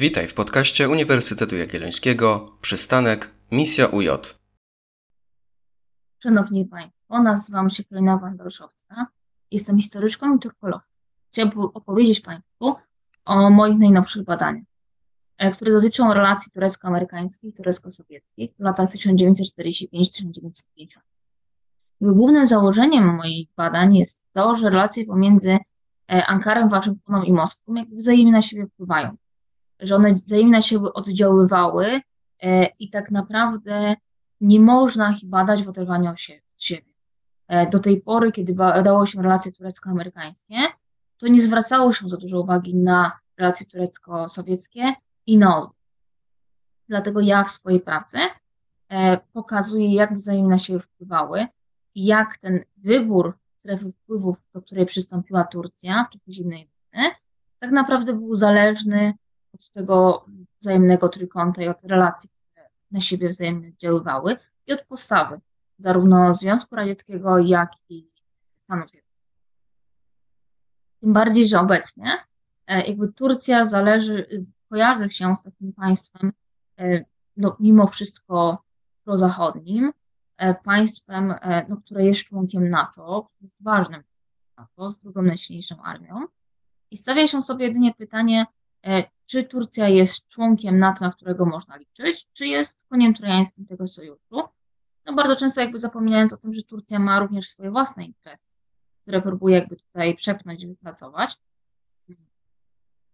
Witaj w podcaście Uniwersytetu Jagiellońskiego Przystanek Misja UJ. Szanowni Państwo, nazywam się Karolina Wandolszowska. Jestem historyczką i turkologiem. Chciałabym opowiedzieć Państwu o moich najnowszych badaniach, e, które dotyczą relacji turecko-amerykańskich i turecko-sowieckich w latach 1945-1950. Głównym założeniem moich badań jest to, że relacje pomiędzy e, Ankarą, Waszyngtonem i Moskwą jakby wzajemnie na siebie wpływają że one wzajemnie siebie oddziaływały e, i tak naprawdę nie można ich badać w oderwaniu od siebie. E, do tej pory, kiedy badało się relacje turecko-amerykańskie, to nie zwracało się za dużo uwagi na relacje turecko-sowieckie i na odwrót. Dlatego ja w swojej pracy e, pokazuję, jak wzajemnie siebie wpływały i jak ten wybór strefy wpływów, do której przystąpiła Turcja w czasie zimnej wojny, tak naprawdę był zależny od tego wzajemnego trójkąta i od relacji, które na siebie wzajemnie oddziaływały i od postawy zarówno Związku Radzieckiego, jak i Stanów Zjednoczonych. Tym bardziej, że obecnie e, jakby Turcja zależy, kojarzy się z takim państwem, e, no, mimo wszystko prozachodnim, e, państwem, no, które jest członkiem NATO, jest ważnym NATO, z drugą najsilniejszą armią. I stawia się sobie jedynie pytanie, czy Turcja jest członkiem NATO, na którego można liczyć, czy jest koniem trojańskim tego sojuszu. No bardzo często jakby zapominając o tym, że Turcja ma również swoje własne interesy, które próbuje jakby tutaj przepnąć i wypracować.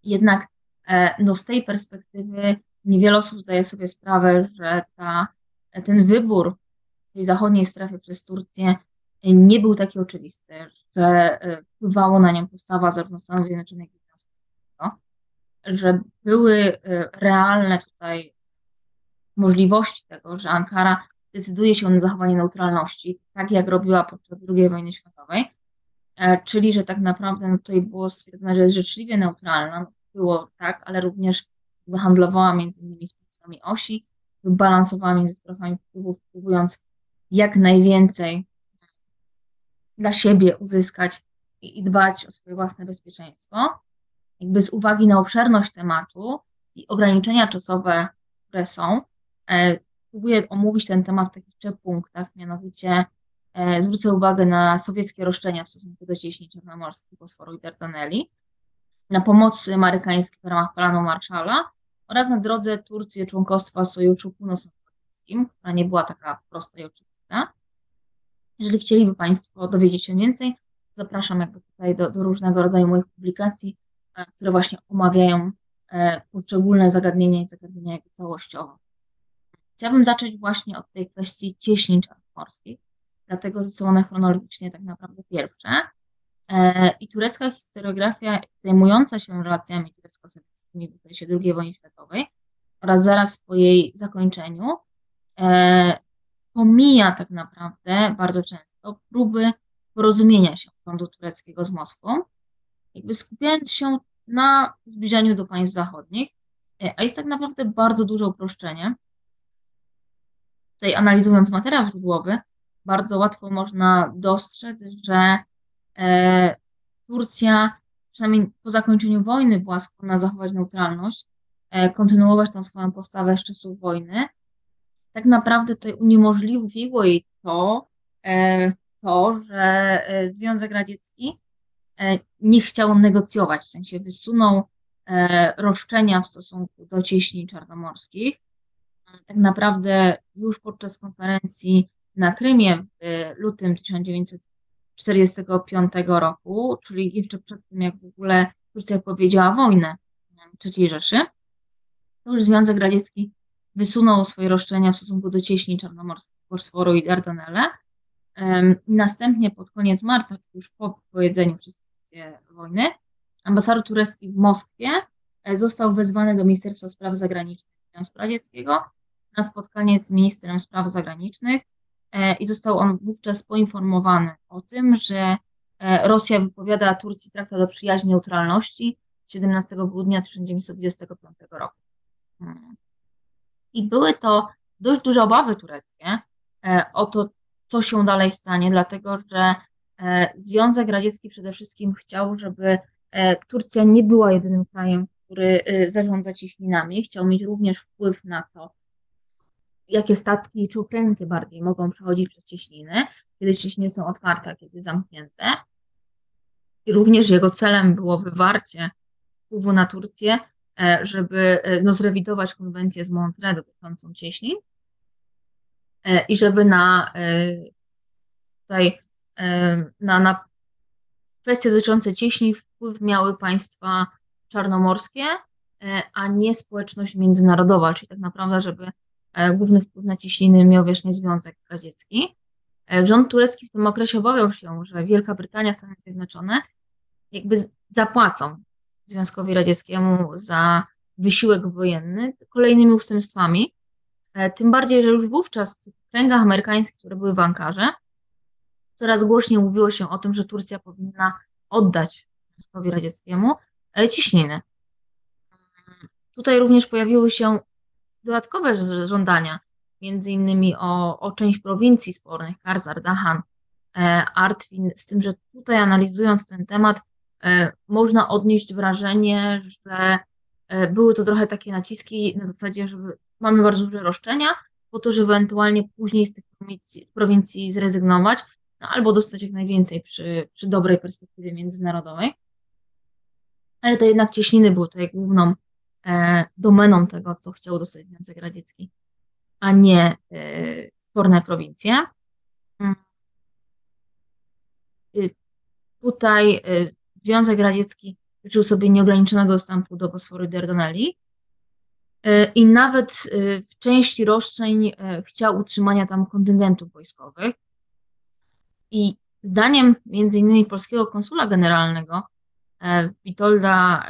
Jednak e, no z tej perspektywy niewiele osób zdaje sobie sprawę, że ta, ten wybór tej zachodniej strefy przez Turcję nie był taki oczywisty, że e, wpływało na nią postawa zarówno Stanów Zjednoczonych, jak i że były y, realne tutaj możliwości tego, że Ankara decyduje się na zachowanie neutralności, tak jak robiła podczas II wojny światowej, e, czyli że tak naprawdę no, tutaj było stwierdzone, że jest życzliwie neutralna, no, było tak, ale również handlowała między innymi z państwami osi, balansowała między strefami wpływów, próbując jak najwięcej dla siebie uzyskać i dbać o swoje własne bezpieczeństwo jakby z uwagi na obszerność tematu i ograniczenia czasowe, które są, e, próbuję omówić ten temat w takich trzech punktach, mianowicie e, zwrócę uwagę na sowieckie roszczenia w stosunku do cieśni czarnomorskich, Bosforu i Dardaneli, na pomoc amerykańskiej w ramach planu Marshalla oraz na drodze Turcji członkostwa Sojuszu Północnoatlantyckim, która nie była taka prosta i oczywista. Jeżeli chcieliby Państwo dowiedzieć się więcej, zapraszam jakby tutaj do, do różnego rodzaju moich publikacji. E, które właśnie omawiają e, poszczególne zagadnienia i zagadnienia jakby całościowo. Chciałabym zacząć właśnie od tej kwestii cieśnin czarnomorskich, dlatego że są one chronologicznie tak naprawdę pierwsze. E, I turecka historiografia zajmująca się relacjami turecko-sowieckimi w okresie II wojny światowej oraz zaraz po jej zakończeniu pomija tak naprawdę bardzo często próby porozumienia się rządu tureckiego z Moskwą, jakby skupiając się na zbliżaniu do państw zachodnich, e, a jest tak naprawdę bardzo duże uproszczenie. Tutaj analizując materiał źródłowy, bardzo łatwo można dostrzec, że e, Turcja, przynajmniej po zakończeniu wojny, była skłonna zachować neutralność, e, kontynuować tą swoją postawę z czasów wojny. Tak naprawdę tutaj uniemożliwiło jej to, to że Związek Radziecki E, nie chciał negocjować, w sensie wysunął e, roszczenia w stosunku do cieśni czarnomorskich. Tak naprawdę już podczas konferencji na Krymie w lutym 1945 roku, czyli jeszcze przed tym, jak w ogóle Turcja powiedziała wojnę III Rzeszy, to już Związek Radziecki wysunął swoje roszczenia w stosunku do cieśni czarnomorskiej, Bosforu i Dardanelle. Następnie pod koniec marca, już po powiedzeniu wszystkich wojny, ambasador turecki w Moskwie e, został wezwany do Ministerstwa Spraw Zagranicznych Związku Radzieckiego na spotkanie z ministrem spraw zagranicznych e, i został on wówczas poinformowany o tym, że e, Rosja wypowiada Turcji traktat o przyjaźni neutralności 17 grudnia 1925 roku. Hmm. I były to dość duże obawy tureckie o to, co się dalej stanie, dlatego że Związek Radziecki przede wszystkim chciał, żeby e, Turcja nie była jedynym krajem, który y, zarządza cieśninami, chciał mieć również wpływ na to, jakie statki czy okręty bardziej mogą przechodzić przez cieśniny, kiedy cieśniny są otwarte, a kiedy zamknięte. I również jego celem było wywarcie wpływu na Turcję, e, żeby e, no, zrewidować konwencję z Montreux dotyczącą cieśnin e, i żeby na tutaj na, na kwestie dotyczące cieśni wpływ miały państwa czarnomorskie, a nie społeczność międzynarodowa, czyli tak naprawdę, żeby główny wpływ na cieśniny miał wiecznie Związek Radziecki. Rząd turecki w tym okresie obawiał się, że Wielka Brytania, Stany Zjednoczone jakby zapłacą Związkowi Radzieckiemu za wysiłek wojenny kolejnymi ustępstwami. E, tym bardziej, że już wówczas w kręgach amerykańskich, które były w Ankarze, coraz głośniej mówiło się o tym, że Turcja powinna oddać Związkowi Radzieckiemu e, ciśniny. Tutaj również pojawiły się dodatkowe żądania, między innymi o, o część prowincji spornych, Karzar, Dahan, e, Artwin, z tym, że tutaj analizując ten temat, E, można odnieść wrażenie, że były to trochę takie naciski na zasadzie, że mamy bardzo duże roszczenia, po to, żeby ewentualnie później z tych prowincji, prowincji zrezygnować, no, albo dostać jak najwięcej przy, przy dobrej perspektywie międzynarodowej. Ale to jednak cieśniny były tutaj główną e, domeną tego, co chciał dostać Związek Radziecki, a nie e, sporne prowincje. Y, tutaj y, Związek Radziecki życzył sobie nieograniczonego dostępu do Bosforu i Dardaneli e, i nawet e, w części roszczeń e, chciał utrzymania tam kontyngentów wojskowych. I zdaniem między innymi polskiego konsula generalnego Witolda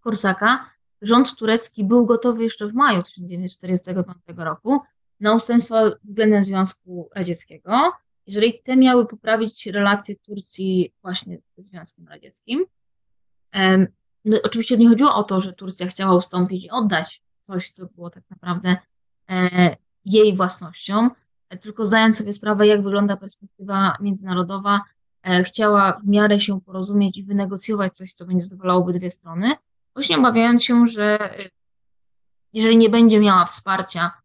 Korsaka, rząd turecki był gotowy jeszcze w maju 1945 roku na ustępstwa względem Związku Radzieckiego, jeżeli te miały poprawić relacje Turcji właśnie ze Związkiem Radzieckim, no, oczywiście nie chodziło o to, że Turcja chciała ustąpić i oddać coś, co było tak naprawdę e, jej własnością, tylko zdając sobie sprawę, jak wygląda perspektywa międzynarodowa, e, chciała w miarę się porozumieć i wynegocjować coś, co będzie zadowalało obydwie strony, właśnie obawiając się, że e, jeżeli nie będzie miała wsparcia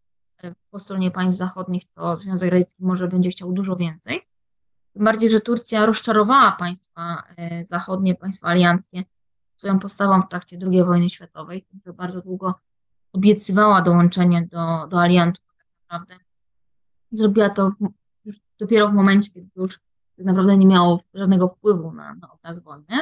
po stronie państw zachodnich, to Związek Radziecki może będzie chciał dużo więcej. Tym bardziej, że Turcja rozczarowała państwa e, zachodnie, państwa alianckie swoją postawą w trakcie II wojny światowej, że bardzo długo obiecywała dołączenie do, do aliantów, tak naprawdę. Zrobiła to dopiero w momencie, kiedy już tak naprawdę nie miało żadnego wpływu na, na obraz wojny.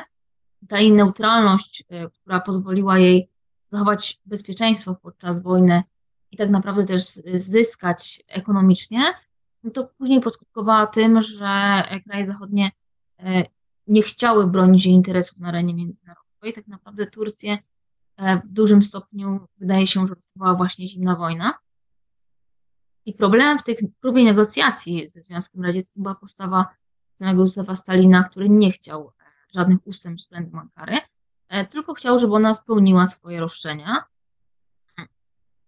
Ta jej neutralność, e, która pozwoliła jej zachować bezpieczeństwo podczas wojny, i tak naprawdę też zyskać ekonomicznie, no to później poskutkowała tym, że kraje zachodnie e, nie chciały bronić jej interesów na arenie międzynarodowej. Tak naprawdę Turcję w dużym stopniu wydaje się, że ratowała właśnie zimna wojna. I problemem w tej próbie negocjacji ze Związkiem Radzieckim była postawa samego Józefa Stalina, który nie chciał e, żadnych ustępstw względem Ankary, tylko chciał, żeby ona spełniła swoje roszczenia.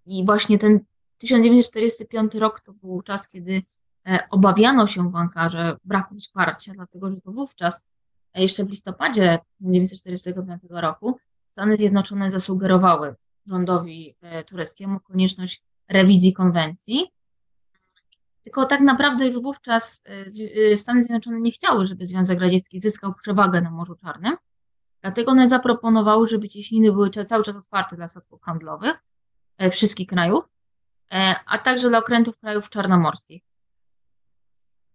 I właśnie ten 1945 rok to był czas, kiedy e, obawiano się w Ankarze braku wsparcia, dlatego że to wówczas, e, jeszcze w listopadzie 1945 roku, Stany Zjednoczone zasugerowały rządowi e, tureckiemu konieczność rewizji konwencji. Tylko tak naprawdę już wówczas Stany Zjednoczone nie chciały, żeby Związek Radziecki zyskał przewagę na Morzu Czarnym. Dlatego one zaproponowały, żeby cieśniny były cały czas otwarte dla statków handlowych, E, wszystkich krajów, e, a także dla okrętów krajów czarnomorskich.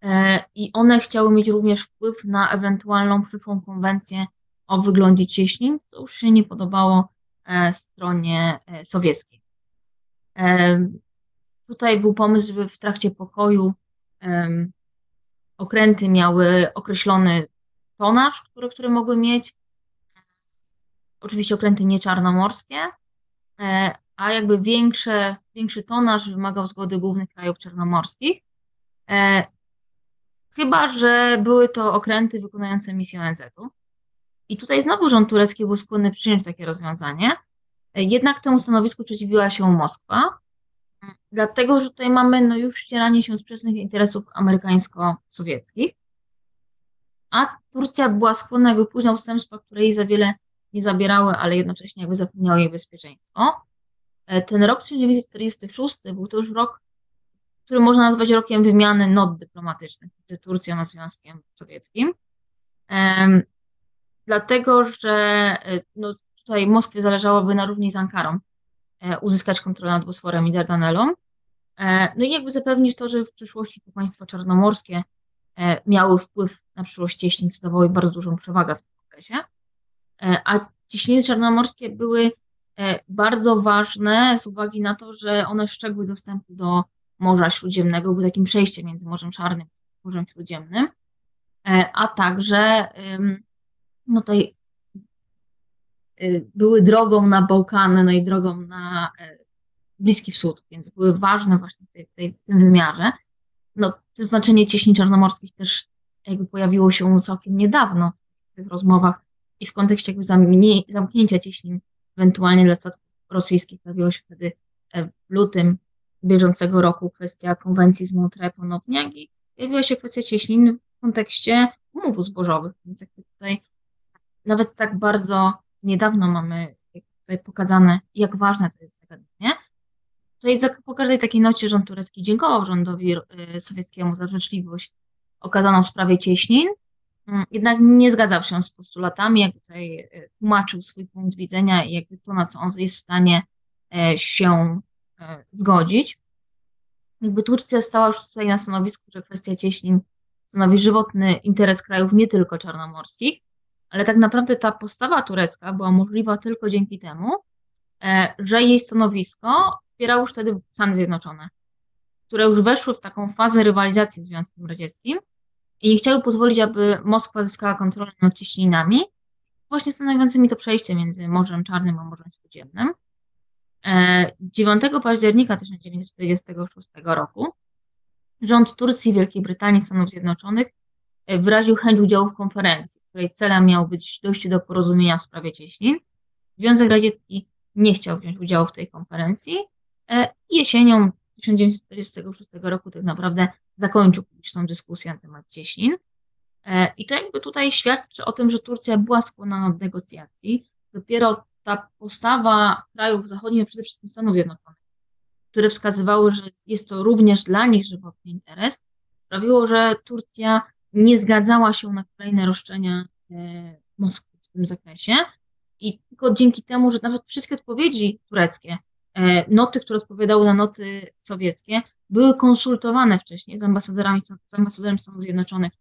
E, I one chciały mieć również wpływ na ewentualną przyszłą konwencję o wyglądzie cieśnin, co już się nie podobało stronie sowieckiej. Tutaj był pomysł, żeby w trakcie pokoju okręty miały określony tonaż, który, który mogły mieć. Oczywiście okręty nieczarnomorskie, a jakby większe, większy tonaż wymagał zgody głównych krajów czarnomorskich. E, chyba, że były to okręty wykonujące misję ONZ-u. I tutaj znowu rząd turecki był skłonny przyjąć takie rozwiązanie. E, jednak temu stanowisku przeciwbiła się Moskwa, dlatego że tutaj mamy no, już ścieranie się sprzecznych interesów amerykańsko-sowieckich, a Turcja była skłonna jakby później ustępstwa, które jej za wiele nie zabierały, ale jednocześnie jakby zapewniały jej bezpieczeństwo. E, ten rok 1946 był to już rok, który można nazwać rokiem wymiany not dyplomatycznych między Turcją a Związkiem Sowieckim. Um, dlatego, że e, no, tutaj Moskwie zależałoby na równi z Ankarą uzyskać kontrolę nad Bosforem i Dardanelą. E, no i jakby zapewnić to, że w przyszłości to państwa czarnomorskie e, miały wpływ na przyszłość cieśnin, co dawało bardzo dużą przewagę w tym okresie. E, a cieśniny czarnomorskie były bardzo ważne z uwagi na to, że one szczegły dostępu do Morza Śródziemnego, były takim przejściem między Morzem Czarnym a Morzem Śródziemnym, a także no tutaj były drogą na Bałkany, no i drogą na Bliski Wschód, więc były ważne właśnie w, tej, tej, w tym wymiarze. No, to znaczenie cieśni czarnomorskich też jakby pojawiło się całkiem niedawno w tych rozmowach i w kontekście jakby zamknięcia cieśnin ewentualnie dla statków rosyjskich pojawiło się wtedy e, w lutym bieżącego roku kwestia konwencji z Montreux ponownie, i pojawiła się kwestia cieśnin w kontekście umów zbożowych, więc jakby tutaj nawet tak bardzo niedawno mamy tutaj pokazane, jak ważne to jest zagadnienie. Tutaj po każdej takiej nocie rząd turecki dziękował rządowi y, sowieckiemu za życzliwość okazaną w sprawie cieśnin, mm, jednak nie zgadzał się z postulatami, jak tutaj y, tłumaczył swój punkt widzenia i jakby to, na co on jest w stanie e, się e, zgodzić. Jakby Turcja stała już tutaj na stanowisku, że kwestia cieśnin stanowi żywotny interes krajów nie tylko czarnomorskich, ale tak naprawdę ta postawa turecka była możliwa tylko dzięki temu, e, że jej stanowisko wspierały już wtedy Stany Zjednoczone, które już weszły w taką fazę rywalizacji z Związkiem Radzieckim i chciały pozwolić, aby Moskwa zyskała kontrolę nad cieśninami, właśnie stanowiącymi to przejście między Morzem Czarnym a Morzem Śródziemnym. 9 e, października 1946 roku rząd Turcji, Wielkiej Brytanii, Stanów Zjednoczonych wyraził chęć udziału w konferencji, której celem miało być dojście do porozumienia w sprawie cieśnin. Związek Radziecki nie chciał wziąć udziału w tej konferencji, E, jesienią 1946 roku tak naprawdę zakończył publiczną dyskusję na temat cieśnin. E, I to jakby tutaj świadczy o tym, że Turcja była skłonna do negocjacji. Dopiero ta postawa krajów zachodnich, przede wszystkim Stanów Zjednoczonych, które wskazywały, że jest to również dla nich żywotny interes, sprawiło, że Turcja nie zgadzała się na kolejne roszczenia e, Moskwy w tym zakresie. I tylko dzięki temu, że nawet wszystkie odpowiedzi tureckie E, noty, które odpowiadały na noty sowieckie, były konsultowane wcześniej z ambasadorami, z ambasadorem Stanów Zjednoczonych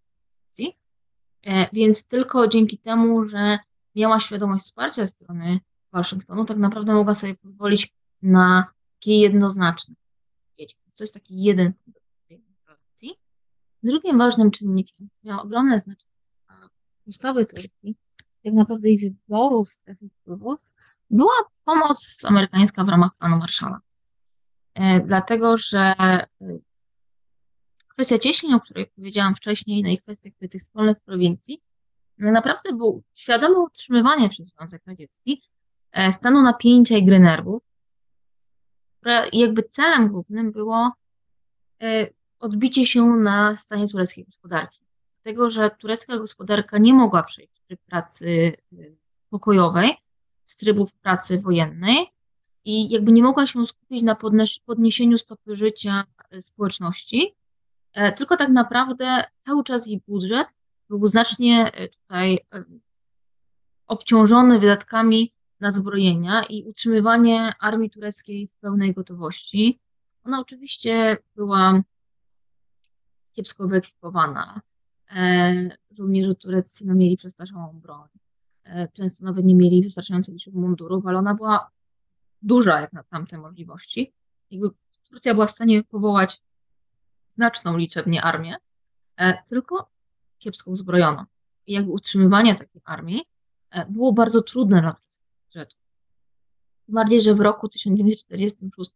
e, więc tylko dzięki temu, że miała świadomość wsparcia strony Waszyngtonu, tak naprawdę mogła sobie pozwolić na takie jednoznaczne jest taki jeden punkt. Drugim ważnym czynnikiem, który miał ogromne znaczenie dla ustawy Turcji, tak naprawdę i wyboru strefy wpływów, była pomoc amerykańska w ramach planu Marszala. E, dlatego, że e, kwestia cieśni, o której powiedziałam wcześniej, no i kwestia tych wspólnych prowincji, no naprawdę był świadome utrzymywanie przez Związek Radziecki e, stanu napięcia i gry nerwów, które jakby celem głównym było odbicie się na stanie tureckiej gospodarki. Dlatego, że turecka gospodarka nie mogła przejść tryb pracy pokojowej, z trybów pracy wojennej i jakby nie mogła się skupić na podniesieniu stopy życia e, społeczności, e, tylko tak naprawdę cały czas jej budżet był znacznie e, tutaj obciążony wydatkami na zbrojenia i utrzymywanie armii tureckiej w pełnej gotowości. Ona oczywiście była kiepsko wyekwipowana. Żołnierze tureccy no, mieli przestarzałą broń. E, często nawet nie mieli wystarczającej liczby mundurów, ale ona była duża jak na tamte możliwości. Jakby Turcja była w stanie powołać znaczną liczebnie armię, e, tylko kiepsko uzbrojoną. I jakby utrzymywanie takiej armii e, było bardzo trudne dla budżetu. Tym bardziej, że w roku 1946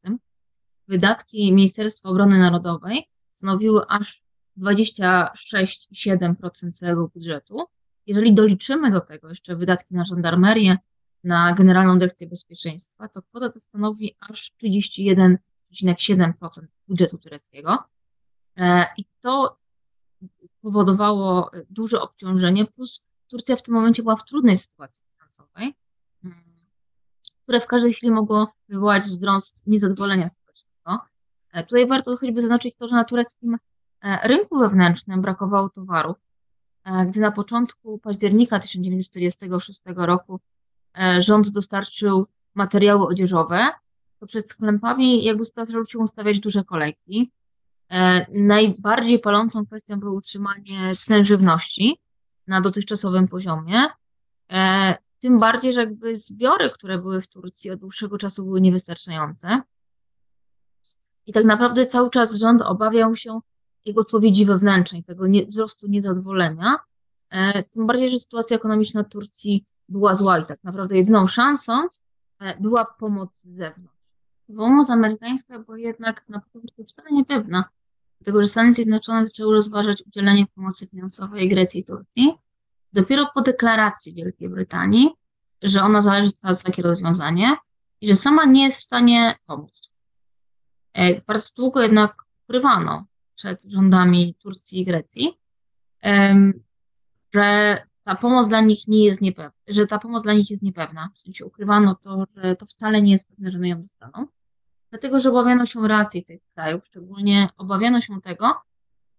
wydatki Ministerstwa Obrony Narodowej stanowiły aż 26,7% całego budżetu, jeżeli doliczymy do tego jeszcze wydatki na żandarmerię, na Generalną Dyrekcję Bezpieczeństwa, to kwota ta stanowi aż 31,7% budżetu tureckiego. E, I to powodowało duże obciążenie, plus Turcja w tym momencie była w trudnej sytuacji finansowej, które w każdej chwili mogło wywołać wzrost niezadowolenia społecznego. E, Tutaj warto choćby zaznaczyć to, że na tureckim rynku wewnętrznym brakowało towarów, e, gdy na początku października 1946 roku e, rząd dostarczył materiały odzieżowe, to przed sklepami jakby zaczęły się ustawiać duże kolejki. E, Najbardziej palącą kwestią było utrzymanie cen żywności na dotychczasowym poziomie. E, Tym bardziej, że jakby zbiory, które były w Turcji od dłuższego czasu były niewystarczające. I tak naprawdę cały czas rząd obawiał się jego odpowiedzi wewnętrznej, tego nie, wzrostu niezadowolenia. E, Tym bardziej, że sytuacja ekonomiczna Turcji była zła i tak naprawdę jedyną szansą e, była pomoc z zewnątrz. Pomoc amerykańska była jednak na początku wcale niepewna, dlatego że Stany Zjednoczone zaczęły rozważać udzielenie pomocy finansowej Grecji i Turcji dopiero po deklaracji Wielkiej Brytanii, że ona zależy za takie rozwiązanie i że sama nie jest w stanie pomóc. E, Bardzo długo jednak ukrywano przed rządami Turcji i Grecji, że ta pomoc dla nich nie jest niepewna, że ta pomoc dla nich jest niepewna. W sensie ukrywano to, że to wcale nie jest pewne, że one ją dostaną, dlatego że obawiano się racji tych krajów, szczególnie obawiano się tego,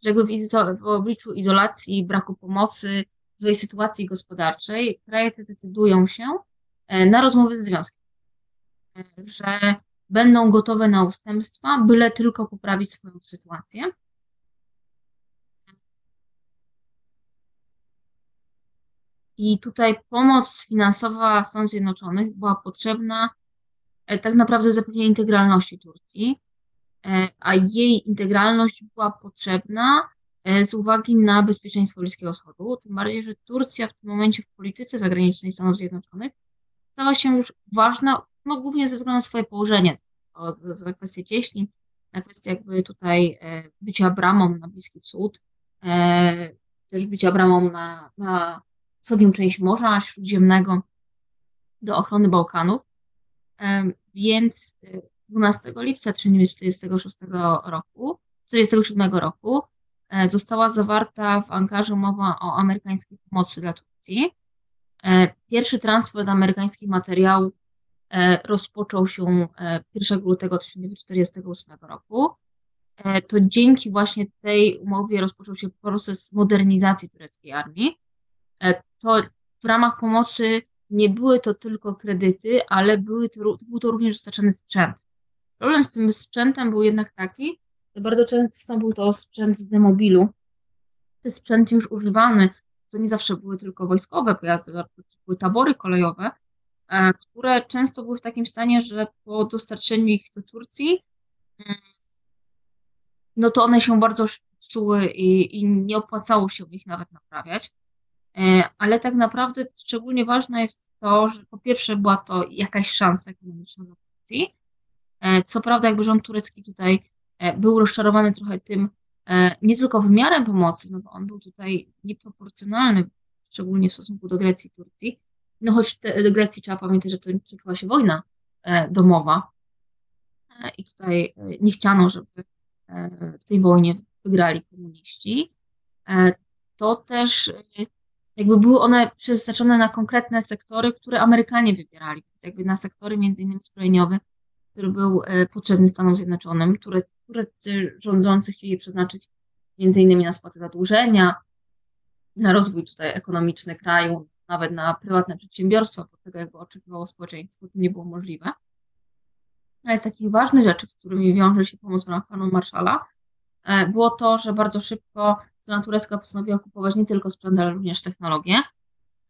że jakby w, izo- w obliczu izolacji, braku pomocy, złej sytuacji gospodarczej, kraje te decydują się e, na rozmowy ze związkiem, E, że będą gotowe na ustępstwa, byle tylko poprawić swoją sytuację. I tutaj pomoc finansowa Stanów Zjednoczonych była potrzebna e, tak naprawdę zapewnienia integralności Turcji, e, a jej integralność była potrzebna e, z uwagi na bezpieczeństwo Bliskiego Wschodu. Tym bardziej, że Turcja w tym momencie w polityce zagranicznej Stanów Zjednoczonych stała się już ważna, no głównie ze względu na swoje położenie, za kwestię cieśnin, na kwestię jakby tutaj bycia bramą na Bliski Wschód, też bycia bramą na, na wschodnią część Morza Śródziemnego do ochrony Bałkanów. Więc e, 12 lipca 1946 roku, 1947 roku e, została zawarta w Ankarze umowa o amerykańskiej pomocy dla Turcji. E, Pierwszy transfer amerykańskich materiałów e, rozpoczął się e, 1 lutego 1948 roku. To dzięki właśnie tej umowie rozpoczął się proces modernizacji tureckiej armii. E, To w ramach pomocy nie były to tylko kredyty, ale były to, był to również dostarczany sprzęt. Problem z tym sprzętem był jednak taki, że bardzo często był to sprzęt z demobilu, czy sprzęt już używany. To nie zawsze były tylko wojskowe pojazdy, były tabory kolejowe, e, które często były w takim stanie, że po dostarczeniu ich do Turcji, mm, no to one się bardzo psuły i, i nie opłacało się ich nawet naprawiać. E, Ale tak naprawdę szczególnie ważne jest to, że po pierwsze była to jakaś szansa ekonomiczna dla Turcji. E, Co prawda, jakby rząd turecki tutaj e, był rozczarowany trochę tym, nie tylko wymiarem pomocy, no bo on był tutaj nieproporcjonalny, szczególnie w stosunku do Grecji i Turcji. No choć te, do Grecji trzeba pamiętać, że to toczyła się wojna domowa i tutaj nie chciano, żeby w tej wojnie wygrali komuniści. To też jakby były one przeznaczone na konkretne sektory, które Amerykanie wybierali, więc jakby na sektory między innymi zbrojeniowe, który był e, potrzebny Stanom Zjednoczonym, które, które rządzący chcieli przeznaczyć między innymi na spłatę zadłużenia, na rozwój tutaj ekonomiczny kraju, nawet na prywatne przedsiębiorstwa, bo tego jakby oczekiwało społeczeństwo, to nie było możliwe. Ale z takich ważnych rzeczy, z którymi wiąże się pomoc w ramach planu Marshalla, e, było to, że bardzo szybko strona turecka postanowiła kupować nie tylko sprzęt, ale również technologię,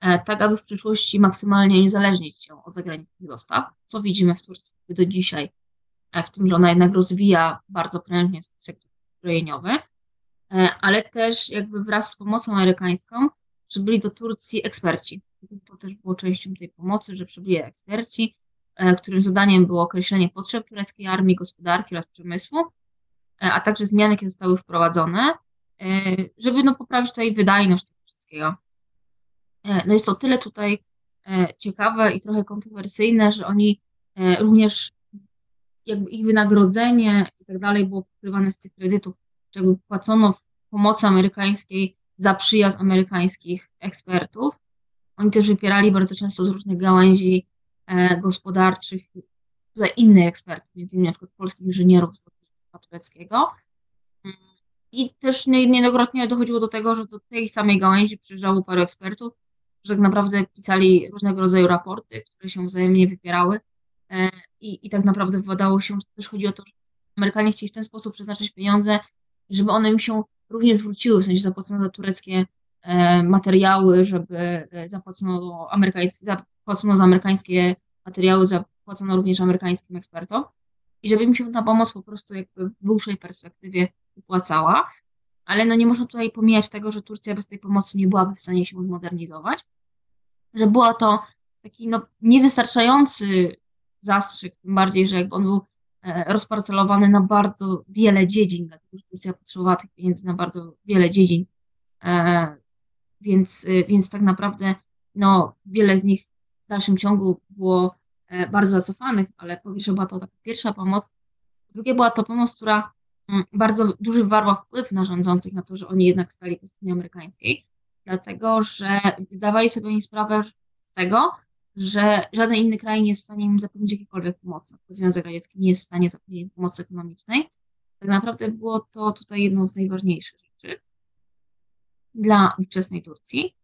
e, tak aby w przyszłości maksymalnie uniezależnić się od zagranicznych dostaw, co widzimy w Turcji do dzisiaj, e, w tym, że ona jednak rozwija bardzo prężnie swój sektor zbrojeniowy, e, ale też jakby wraz z pomocą amerykańską przybyli do Turcji eksperci. To też było częścią tej pomocy, że przybyli eksperci, e, którym zadaniem było określenie potrzeb tureckiej armii, gospodarki oraz przemysłu, e, a także zmiany, jakie zostały wprowadzone, e, żeby no, poprawić tutaj wydajność tego wszystkiego. E, No jest to tyle tutaj e, ciekawe i trochę kontrowersyjne, że oni e, również jakby ich wynagrodzenie i tak dalej było pokrywane z tych kredytów, jakby płacono w pomocy amerykańskiej za przyjazd amerykańskich ekspertów. Oni też wypierali bardzo często z różnych gałęzi e, gospodarczych, tutaj innych ekspertów, między innymi na przykład polskich inżynierów lotnictwa tureckiego. I też nie- niejednokrotnie dochodziło do tego, że do tej samej gałęzi przyjeżdżało paru ekspertów, że tak naprawdę pisali różnego rodzaju raporty, które się wzajemnie wypierały. E, I, I tak naprawdę wydawało się, że też chodzi o to, że Amerykanie chcieli w ten sposób przeznaczyć pieniądze, żeby one im się również wróciły, w sensie zapłacono za tureckie e, materiały, żeby e, zapłacono, amerykańs- zapłacono za amerykańskie materiały, zapłacono również amerykańskim ekspertom i żeby im się ta pomoc po prostu jakby w dłuższej perspektywie opłacała. Ale no nie można tutaj pomijać tego, że Turcja bez tej pomocy nie byłaby w stanie się zmodernizować, że było to taki no, niewystarczający zastrzyk, tym bardziej, że jakby on był e, rozparcelowany na bardzo wiele dziedzin, dlatego że Turcja potrzebowała tych pieniędzy na bardzo wiele dziedzin, E, więc, e, więc tak naprawdę no, wiele z nich w dalszym ciągu było bardzo zacofanych, ale po pierwsze była to taka pierwsza pomoc, po drugie była to pomoc, która mm, bardzo duży wywarła wpływ na rządzących, na to, że oni jednak stali po stronie amerykańskiej, dlatego że zdawali sobie oni sprawę z tego, że żaden inny kraj nie jest w stanie im zapewnić jakiejkolwiek pomocy. Związek Radziecki nie jest w stanie zapewnić pomocy ekonomicznej. Tak naprawdę było to tutaj jedną z najważniejszych rzeczy dla ówczesnej Turcji.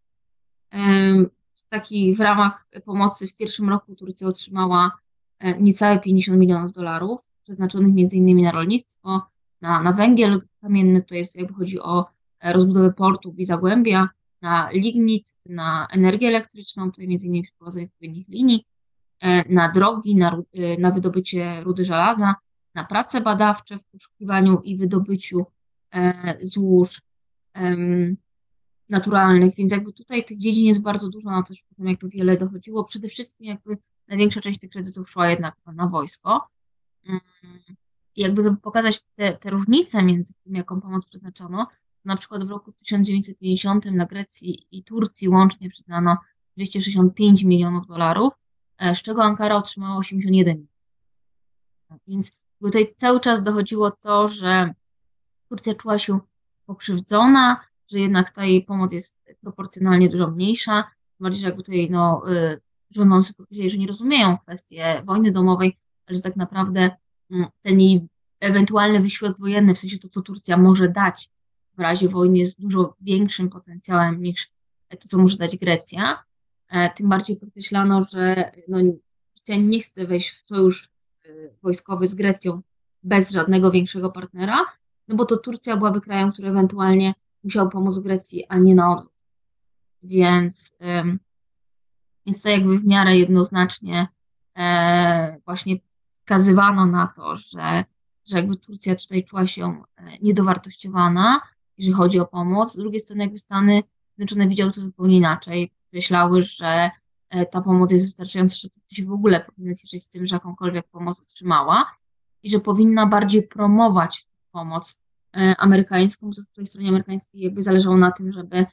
Taki w ramach pomocy w pierwszym roku Turcja otrzymała e, niecałe 50 milionów dolarów, przeznaczonych między innymi na rolnictwo, na, na węgiel kamienny, to jest jakby chodzi o e, rozbudowę portów i zagłębia, na lignit, na energię elektryczną, tutaj między innymi przeprowadzenie odpowiednich linii, e, na drogi, na, na wydobycie rudy żelaza, na prace badawcze w poszukiwaniu i wydobyciu złóż naturalnych, więc jakby tutaj tych dziedzin jest bardzo dużo, na już potem jakby wiele dochodziło. Przede wszystkim jakby największa część tych kredytów szła jednak na wojsko. Mm, jakby żeby pokazać te, te różnice między tym, jaką pomoc przeznaczono, na przykład w roku 1950 na Grecji i Turcji łącznie przyznano 265 milionów dolarów, e, z czego Ankara otrzymała 81 milionów. Więc tutaj cały czas dochodziło to, że Turcja czuła się pokrzywdzona, że jednak ta jej pomoc jest proporcjonalnie dużo mniejsza. Bardziej, że jakby tutaj no, y, rządzący podkreślili, że nie rozumieją kwestii wojny domowej, ale że tak naprawdę mm, ten jej ewentualny wysiłek wojenny, w sensie to, co Turcja może dać w razie wojny, jest dużo większym potencjałem niż to, co może dać Grecja. E, Tym bardziej podkreślano, że no, Turcja nie chce wejść w sojusz y, wojskowy z Grecją bez żadnego większego partnera, no bo to Turcja byłaby krajem, który ewentualnie musiał pomóc Grecji, a nie na odwrót. Więc, ym, więc to jakby w miarę jednoznacznie e, właśnie wskazywano na to, że, że jakby Turcja tutaj czuła się e, niedowartościowana, jeżeli chodzi o pomoc. Z drugiej strony jakby Stany Zjednoczone widziały to zupełnie inaczej. Podkreślały, że e, ta pomoc jest wystarczająca, że Turcja się w ogóle powinna cieszyć z tym, że jakąkolwiek pomoc otrzymała i że powinna bardziej promować pomoc amerykańską, bo po tej stronie amerykańskiej jakby zależało na tym, żeby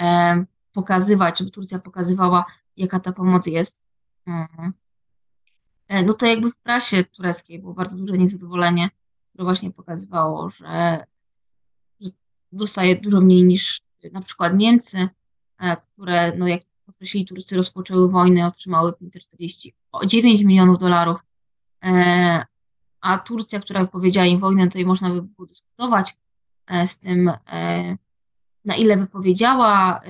e, pokazywać, żeby Turcja pokazywała, jaka ta pomoc jest. Mhm. E, No to jakby w prasie tureckiej było bardzo duże niezadowolenie, które właśnie pokazywało, że, że dostaje dużo mniej niż na przykład Niemcy, e, które, no jak podkreślili Turcy, rozpoczęły wojnę, otrzymały 549 milionów dolarów, e, a Turcja, która wypowiedziała im wojnę, to i można by było dyskutować e, z tym, e, na ile wypowiedziała e,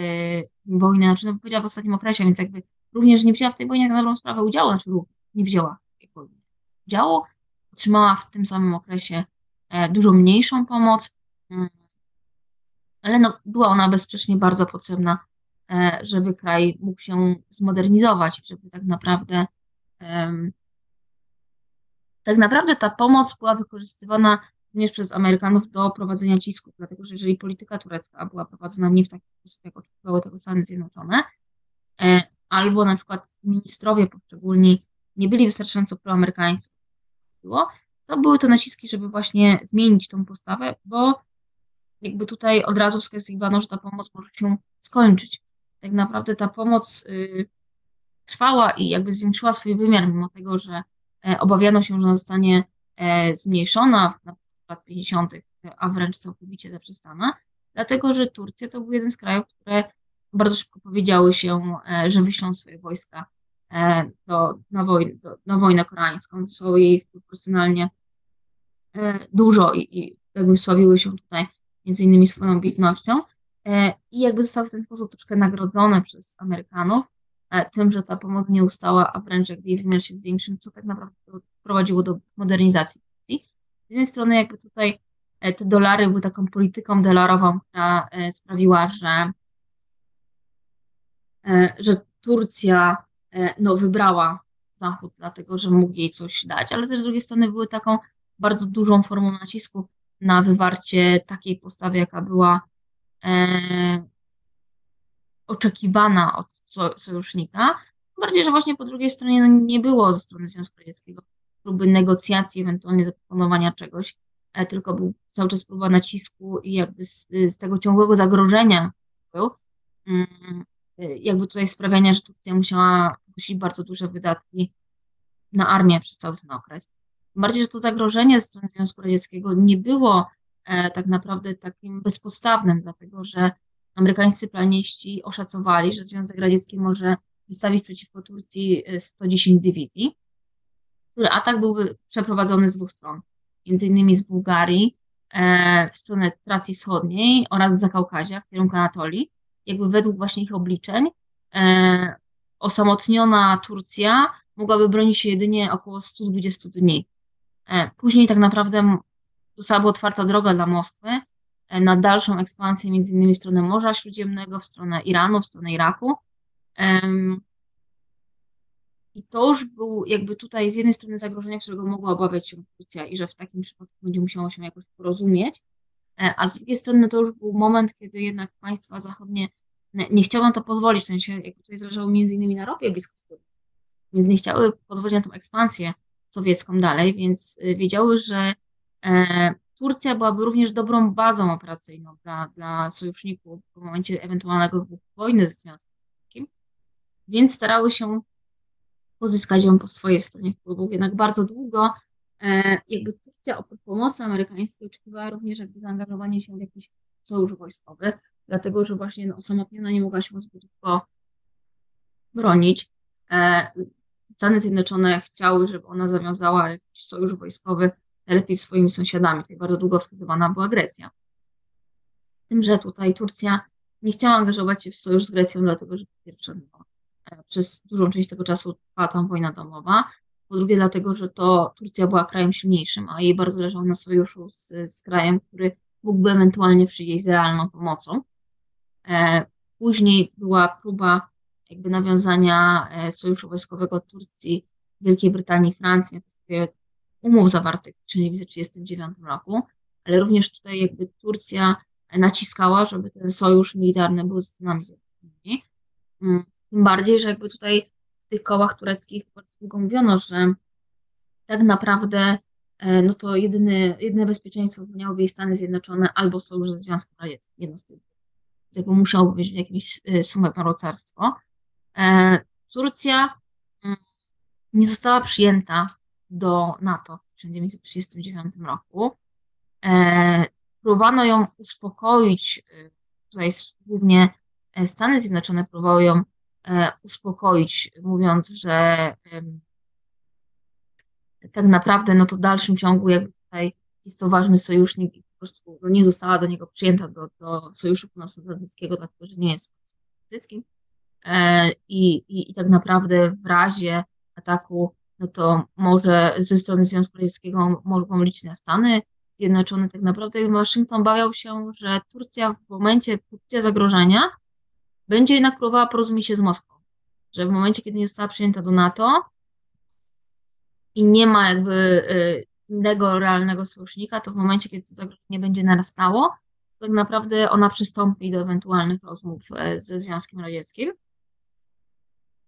wojnę, znaczy no, wypowiedziała w ostatnim okresie, więc jakby również nie wzięła w tej wojnie na dobrą sprawę udziału, znaczy nie wzięła udziału, otrzymała w tym samym okresie dużo mniejszą pomoc, mm, ale no, była ona bezsprzecznie bardzo potrzebna, żeby kraj mógł się zmodernizować, żeby tak naprawdę tak naprawdę ta pomoc była wykorzystywana również przez Amerykanów do prowadzenia cisków, dlatego że jeżeli polityka turecka była prowadzona nie w taki sposób, jak oczekiwały tego Stany Zjednoczone, e, albo na przykład ministrowie poszczególni nie byli wystarczająco proamerykańscy, było, to były to naciski, żeby właśnie zmienić tą postawę, bo jakby tutaj od razu wskazywano, że ta pomoc może się skończyć. Tak naprawdę ta pomoc y, trwała i jakby zwiększyła swój wymiar, mimo tego, że obawiano się, że ona zostanie e, zmniejszona na lat 50., a wręcz całkowicie zaprzestana, dlatego że Turcja to był jeden z krajów, które bardzo szybko powiedziały się, e, że wyślą swoje wojska e, do, na, woj, do, na wojnę koreańską. Są jej proporcjonalnie e, dużo i, i jakby sławiły się tutaj między innymi swoją ambitnością e, i jakby zostały w ten sposób troszkę nagrodzone przez Amerykanów e, tym, że ta pomoc nie ustała, a wręcz jakby jej wymiar się zwiększył, co tak naprawdę prowadziło do modernizacji. Z jednej strony jakby tutaj e, te dolary były taką polityką dolarową, która sprawiła, że, że Turcja no, wybrała Zachód, dlatego że mógł jej coś dać, ale też z drugiej strony były taką bardzo dużą formą nacisku na wywarcie takiej postawy, jaka była e, oczekiwana od sojusznika. Bardziej, że właśnie po drugiej stronie no, nie było ze strony Związku Radzieckiego próby negocjacji, ewentualnie zaproponowania czegoś, e, tylko był cały czas próba nacisku i jakby z, z tego ciągłego zagrożenia był, mm, e, jakby tutaj sprawiania, że Turcja musiała ponosić bardzo duże wydatki na armię przez cały ten okres. Bardziej, że to zagrożenie ze strony Związku Radzieckiego nie było e, tak naprawdę takim bezpostawnym, dlatego że amerykańscy planiści oszacowali, że Związek Radziecki może wystawić przeciwko Turcji 110 e, dywizji, który atak byłby przeprowadzony z dwóch stron, między innymi z Bułgarii e, w stronę Tracji Wschodniej oraz z Zakaukazia w kierunku Anatolii. Jakby według właśnie ich obliczeń osamotniona Turcja mogłaby bronić się jedynie około 120 dni. E, później tak naprawdę została otwarta droga dla Moskwy e, na dalszą ekspansję, między innymi w stronę Morza Śródziemnego, w stronę Iranu, w stronę Iraku. I to już był jakby tutaj z jednej strony zagrożenie, którego mogła obawiać się Turcja i że w takim przypadku będzie musiało się jakoś porozumieć, e, a z drugiej strony to już był moment, kiedy jednak państwa zachodnie nie chciały na to pozwolić, w sensie jakby tutaj zależało między innymi na ropie bliskowschodniej, więc nie chciały pozwolić na tą ekspansję sowiecką dalej, więc y, wiedziały, że e, Turcja byłaby również dobrą bazą operacyjną dla, dla sojuszników w momencie ewentualnego wojny ze Związkiem więc starały się pozyskać ją po swojej stronie wpływów. Jednak bardzo długo e, jakby Turcja oprócz pomocy amerykańskiej oczekiwała również jakby zaangażowanie się w jakiś sojusz wojskowy, dlatego że właśnie no, osamotniona nie mogła się zbyt długo bronić. E, Stany Zjednoczone chciały, żeby ona zawiązała jakiś sojusz wojskowy najlepiej z swoimi sąsiadami. Tutaj bardzo długo wskazywana była Grecja. Tym, że tutaj Turcja nie chciała angażować się w sojusz z Grecją, dlatego że po pierwsze no, e, przez dużą część tego czasu trwała tam wojna domowa, po drugie dlatego, że to Turcja była krajem silniejszym, a jej bardzo zależało na sojuszu z, z krajem, który mógłby ewentualnie przyjść z realną pomocą. E, później była próba jakby nawiązania e, sojuszu wojskowego Turcji, Wielkiej Brytanii, Francji na podstawie umów zawartych w 1939 roku, ale również tutaj jakby Turcja naciskała, żeby ten sojusz militarny był z Stanami Zjednoczonymi. Tym bardziej, że jakby tutaj w tych kołach tureckich bardzo długo mówiono, że tak naprawdę e, no to jedyny, jedyne bezpieczeństwo miałoby jej Stany Zjednoczone albo sojusz ze Związkiem Radzieckim, jedno z tych. Jakby musiałoby być jakieś sumę parocarstwo. E, Turcja mm, nie została przyjęta do NATO w 1939 roku. E, próbowano ją uspokoić, e, tutaj głównie Stany Zjednoczone próbowały ją uspokoić, mówiąc, że tak naprawdę no to w dalszym ciągu jakby tutaj jest to ważny sojusznik i po prostu no nie została do niego przyjęta do, do Sojuszu Północnoatlantyckiego, dlatego że nie jest atlantyckim. E, i, i, i tak naprawdę w razie ataku, no to może ze strony Związku Radzieckiego mogą liczyć na Stany Zjednoczone. Tak naprawdę Waszyngton bawiał się, że Turcja w momencie poczucia zagrożenia będzie jednak próbowała porozumieć się z Moskwą. Że w momencie, kiedy nie została przyjęta do NATO i nie ma jakby y, innego realnego sojusznika, to w momencie, kiedy to zagrożenie będzie narastało, tak naprawdę ona przystąpi do ewentualnych rozmów e, ze Związkiem Radzieckim.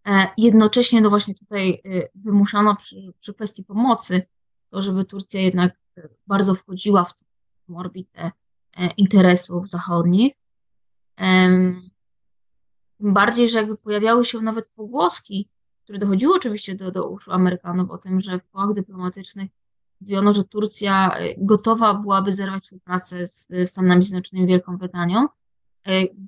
E, jednocześnie no właśnie tutaj e, wymuszano przy, przy kwestii pomocy to, żeby Turcja jednak e, bardzo wchodziła w tą orbitę interesów zachodnich. Tym bardziej, że jakby pojawiały się nawet pogłoski, które dochodziły oczywiście do, do uszu Amerykanów o tym, że w kołach dyplomatycznych mówiono, że Turcja gotowa byłaby zerwać współpracę z Stanami Zjednoczonymi Wielką Brytanią,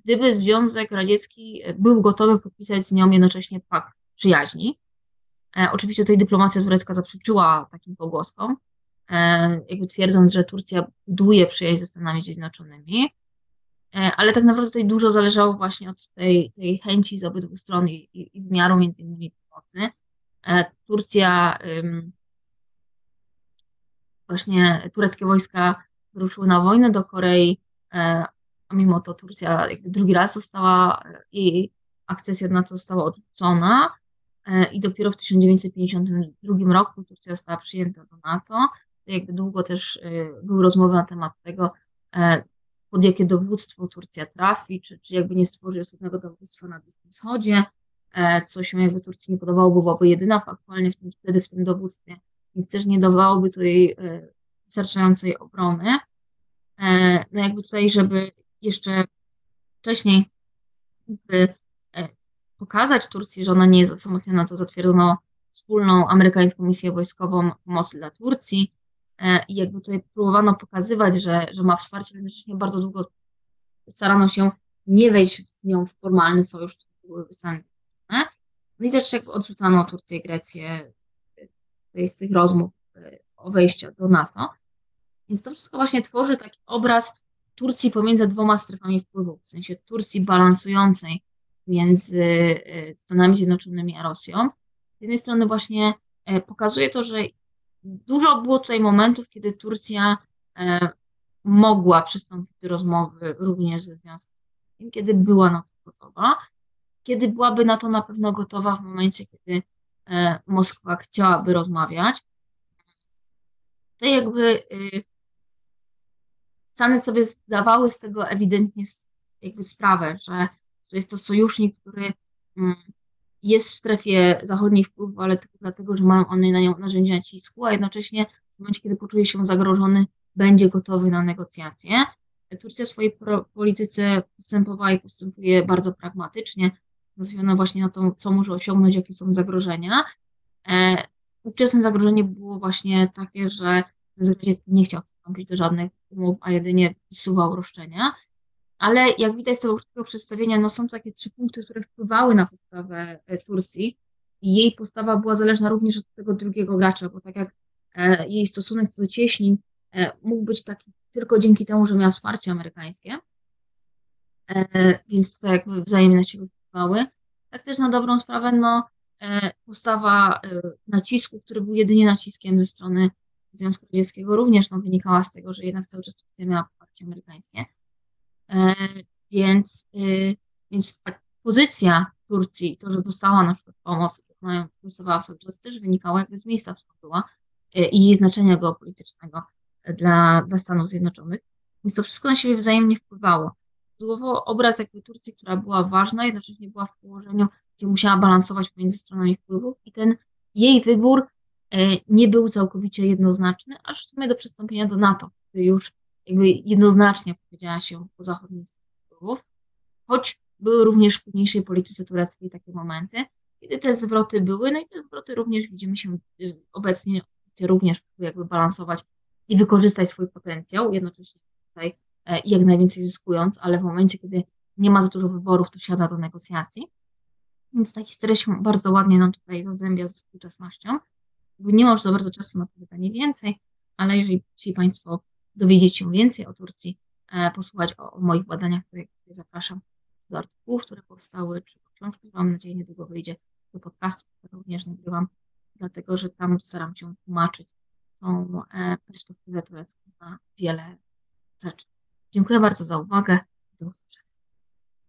gdyby Związek Radziecki był gotowy podpisać z nią jednocześnie pakt przyjaźni, E, Oczywiście tutaj dyplomacja turecka zaprzeczyła takim pogłoskom, e, jakby twierdząc, że Turcja buduje przyjaźń ze Stanami Zjednoczonymi, E, ale tak naprawdę tutaj dużo zależało właśnie od tej, tej chęci z obydwu stron i, i, wymiaru między innymi pomocy. E, Turcja, właśnie tureckie wojska wyruszyły na wojnę do Korei, e, mimo to Turcja drugi raz została, e, jej akcesja do NATO została odrzucona e, i dopiero w 1952 roku Turcja została przyjęta do NATO. Jakby długo też e, były rozmowy na temat tego, pod jakie dowództwo Turcja trafi, czy, czy jakby nie stworzy osobnego dowództwa na Bliskim Wschodzie, co się jakby Turcji nie podobało, bo byłaby jedyna aktualnie w tym, wtedy w tym dowództwie, więc też nie dawałoby to jej wystarczającej obrony. No jakby tutaj, żeby jeszcze wcześniej by e, pokazać Turcji, że ona nie jest osamotniona, to zatwierdzono wspólną amerykańską misję wojskową pomocy dla Turcji e, i jakby tutaj próbowano pokazywać, że, że ma wsparcie, ale jednocześnie bardzo długo starano się nie wejść z nią w formalny sojusz, który byłyby Stany Zjednoczone. No i też odrzucano Turcję i Grecję e, z tych rozmów o wejściu do NATO. Więc to wszystko właśnie tworzy taki obraz Turcji pomiędzy dwoma strefami wpływu, w sensie Turcji balansującej między e, Stanami Zjednoczonymi a Rosją. Z jednej strony właśnie e, pokazuje to, że dużo było tutaj momentów, kiedy Turcja e, mogła przystąpić do rozmowy również ze Związkiem kiedy była na to gotowa, kiedy byłaby na to na pewno gotowa w momencie, kiedy Moskwa chciałaby rozmawiać. To jakby Stany sobie zdawały z tego ewidentnie jakby sprawę, że to jest to sojusznik, który mm, jest w strefie zachodniej wpływu, ale tylko dlatego, że mają one na nią narzędzia nacisku, a jednocześnie w momencie, kiedy poczuje się zagrożony, będzie gotowy na negocjacje. Turcja w swojej polityce postępowała i postępuje bardzo pragmatycznie, nastawiona właśnie na to, co może osiągnąć, jakie są zagrożenia. E, ówczesne zagrożenie było właśnie takie, że Związek nie chciał przystąpić do żadnych umów, a jedynie wysuwał roszczenia. Ale jak widać z tego krótkiego przedstawienia, no są takie trzy punkty, które wpływały na postawę e, Turcji i jej postawa była zależna również od tego drugiego gracza, bo tak jak e, jej stosunek co do cieśnin e, mógł być taki tylko dzięki temu, że miała wsparcie amerykańskie, więc tutaj jakby wzajemnie siebie wpływały. Tak też na dobrą sprawę, no postawa nacisku, który był jedynie naciskiem ze strony Związku Radzieckiego również no, wynikała z tego, że jednak cały czas Turcja miała poparcie amerykańskie. E, więc, y, więc pozycja Turcji, to, że dostała na przykład pomoc, którą ją dostawała cały czas, też wynikało jakby z miejsca, w którym była e, i jej znaczenia geopolitycznego dla, dla Stanów Zjednoczonych. Więc to wszystko na siebie wzajemnie wpływało. Budował obraz jakby Turcji, która była ważna, jednocześnie była w położeniu, gdzie musiała balansować pomiędzy stronami wpływów i ten jej wybór E, nie był całkowicie jednoznaczny, aż w sumie do przystąpienia do NATO, który już jakby jednoznacznie powiedziała się po zachodniej stronie wpływów, choć były również w późniejszej polityce tureckiej takie momenty, kiedy te zwroty były, no i te zwroty również widzimy się y, obecnie, również jakby balansować i wykorzystać swój potencjał, jednocześnie tutaj e, jak najwięcej zyskując, ale w momencie, kiedy nie ma za dużo wyborów, to siada do negocjacji. Więc ta historia się bardzo ładnie nam tutaj zazębia z współczesnością nie ma już za bardzo czasu na pytanie więcej, ale jeżeli chcieli Państwo dowiedzieć się więcej o Turcji, e, posłuchać o, o moich badaniach, to zapraszam do artykułów, które powstały, czy książki, mam nadzieję niedługo wyjdzie do podcastu, który również nagrywam, dlatego że tam staram się tłumaczyć tą e, perspektywę turecką na wiele rzeczy. Dziękuję bardzo za uwagę.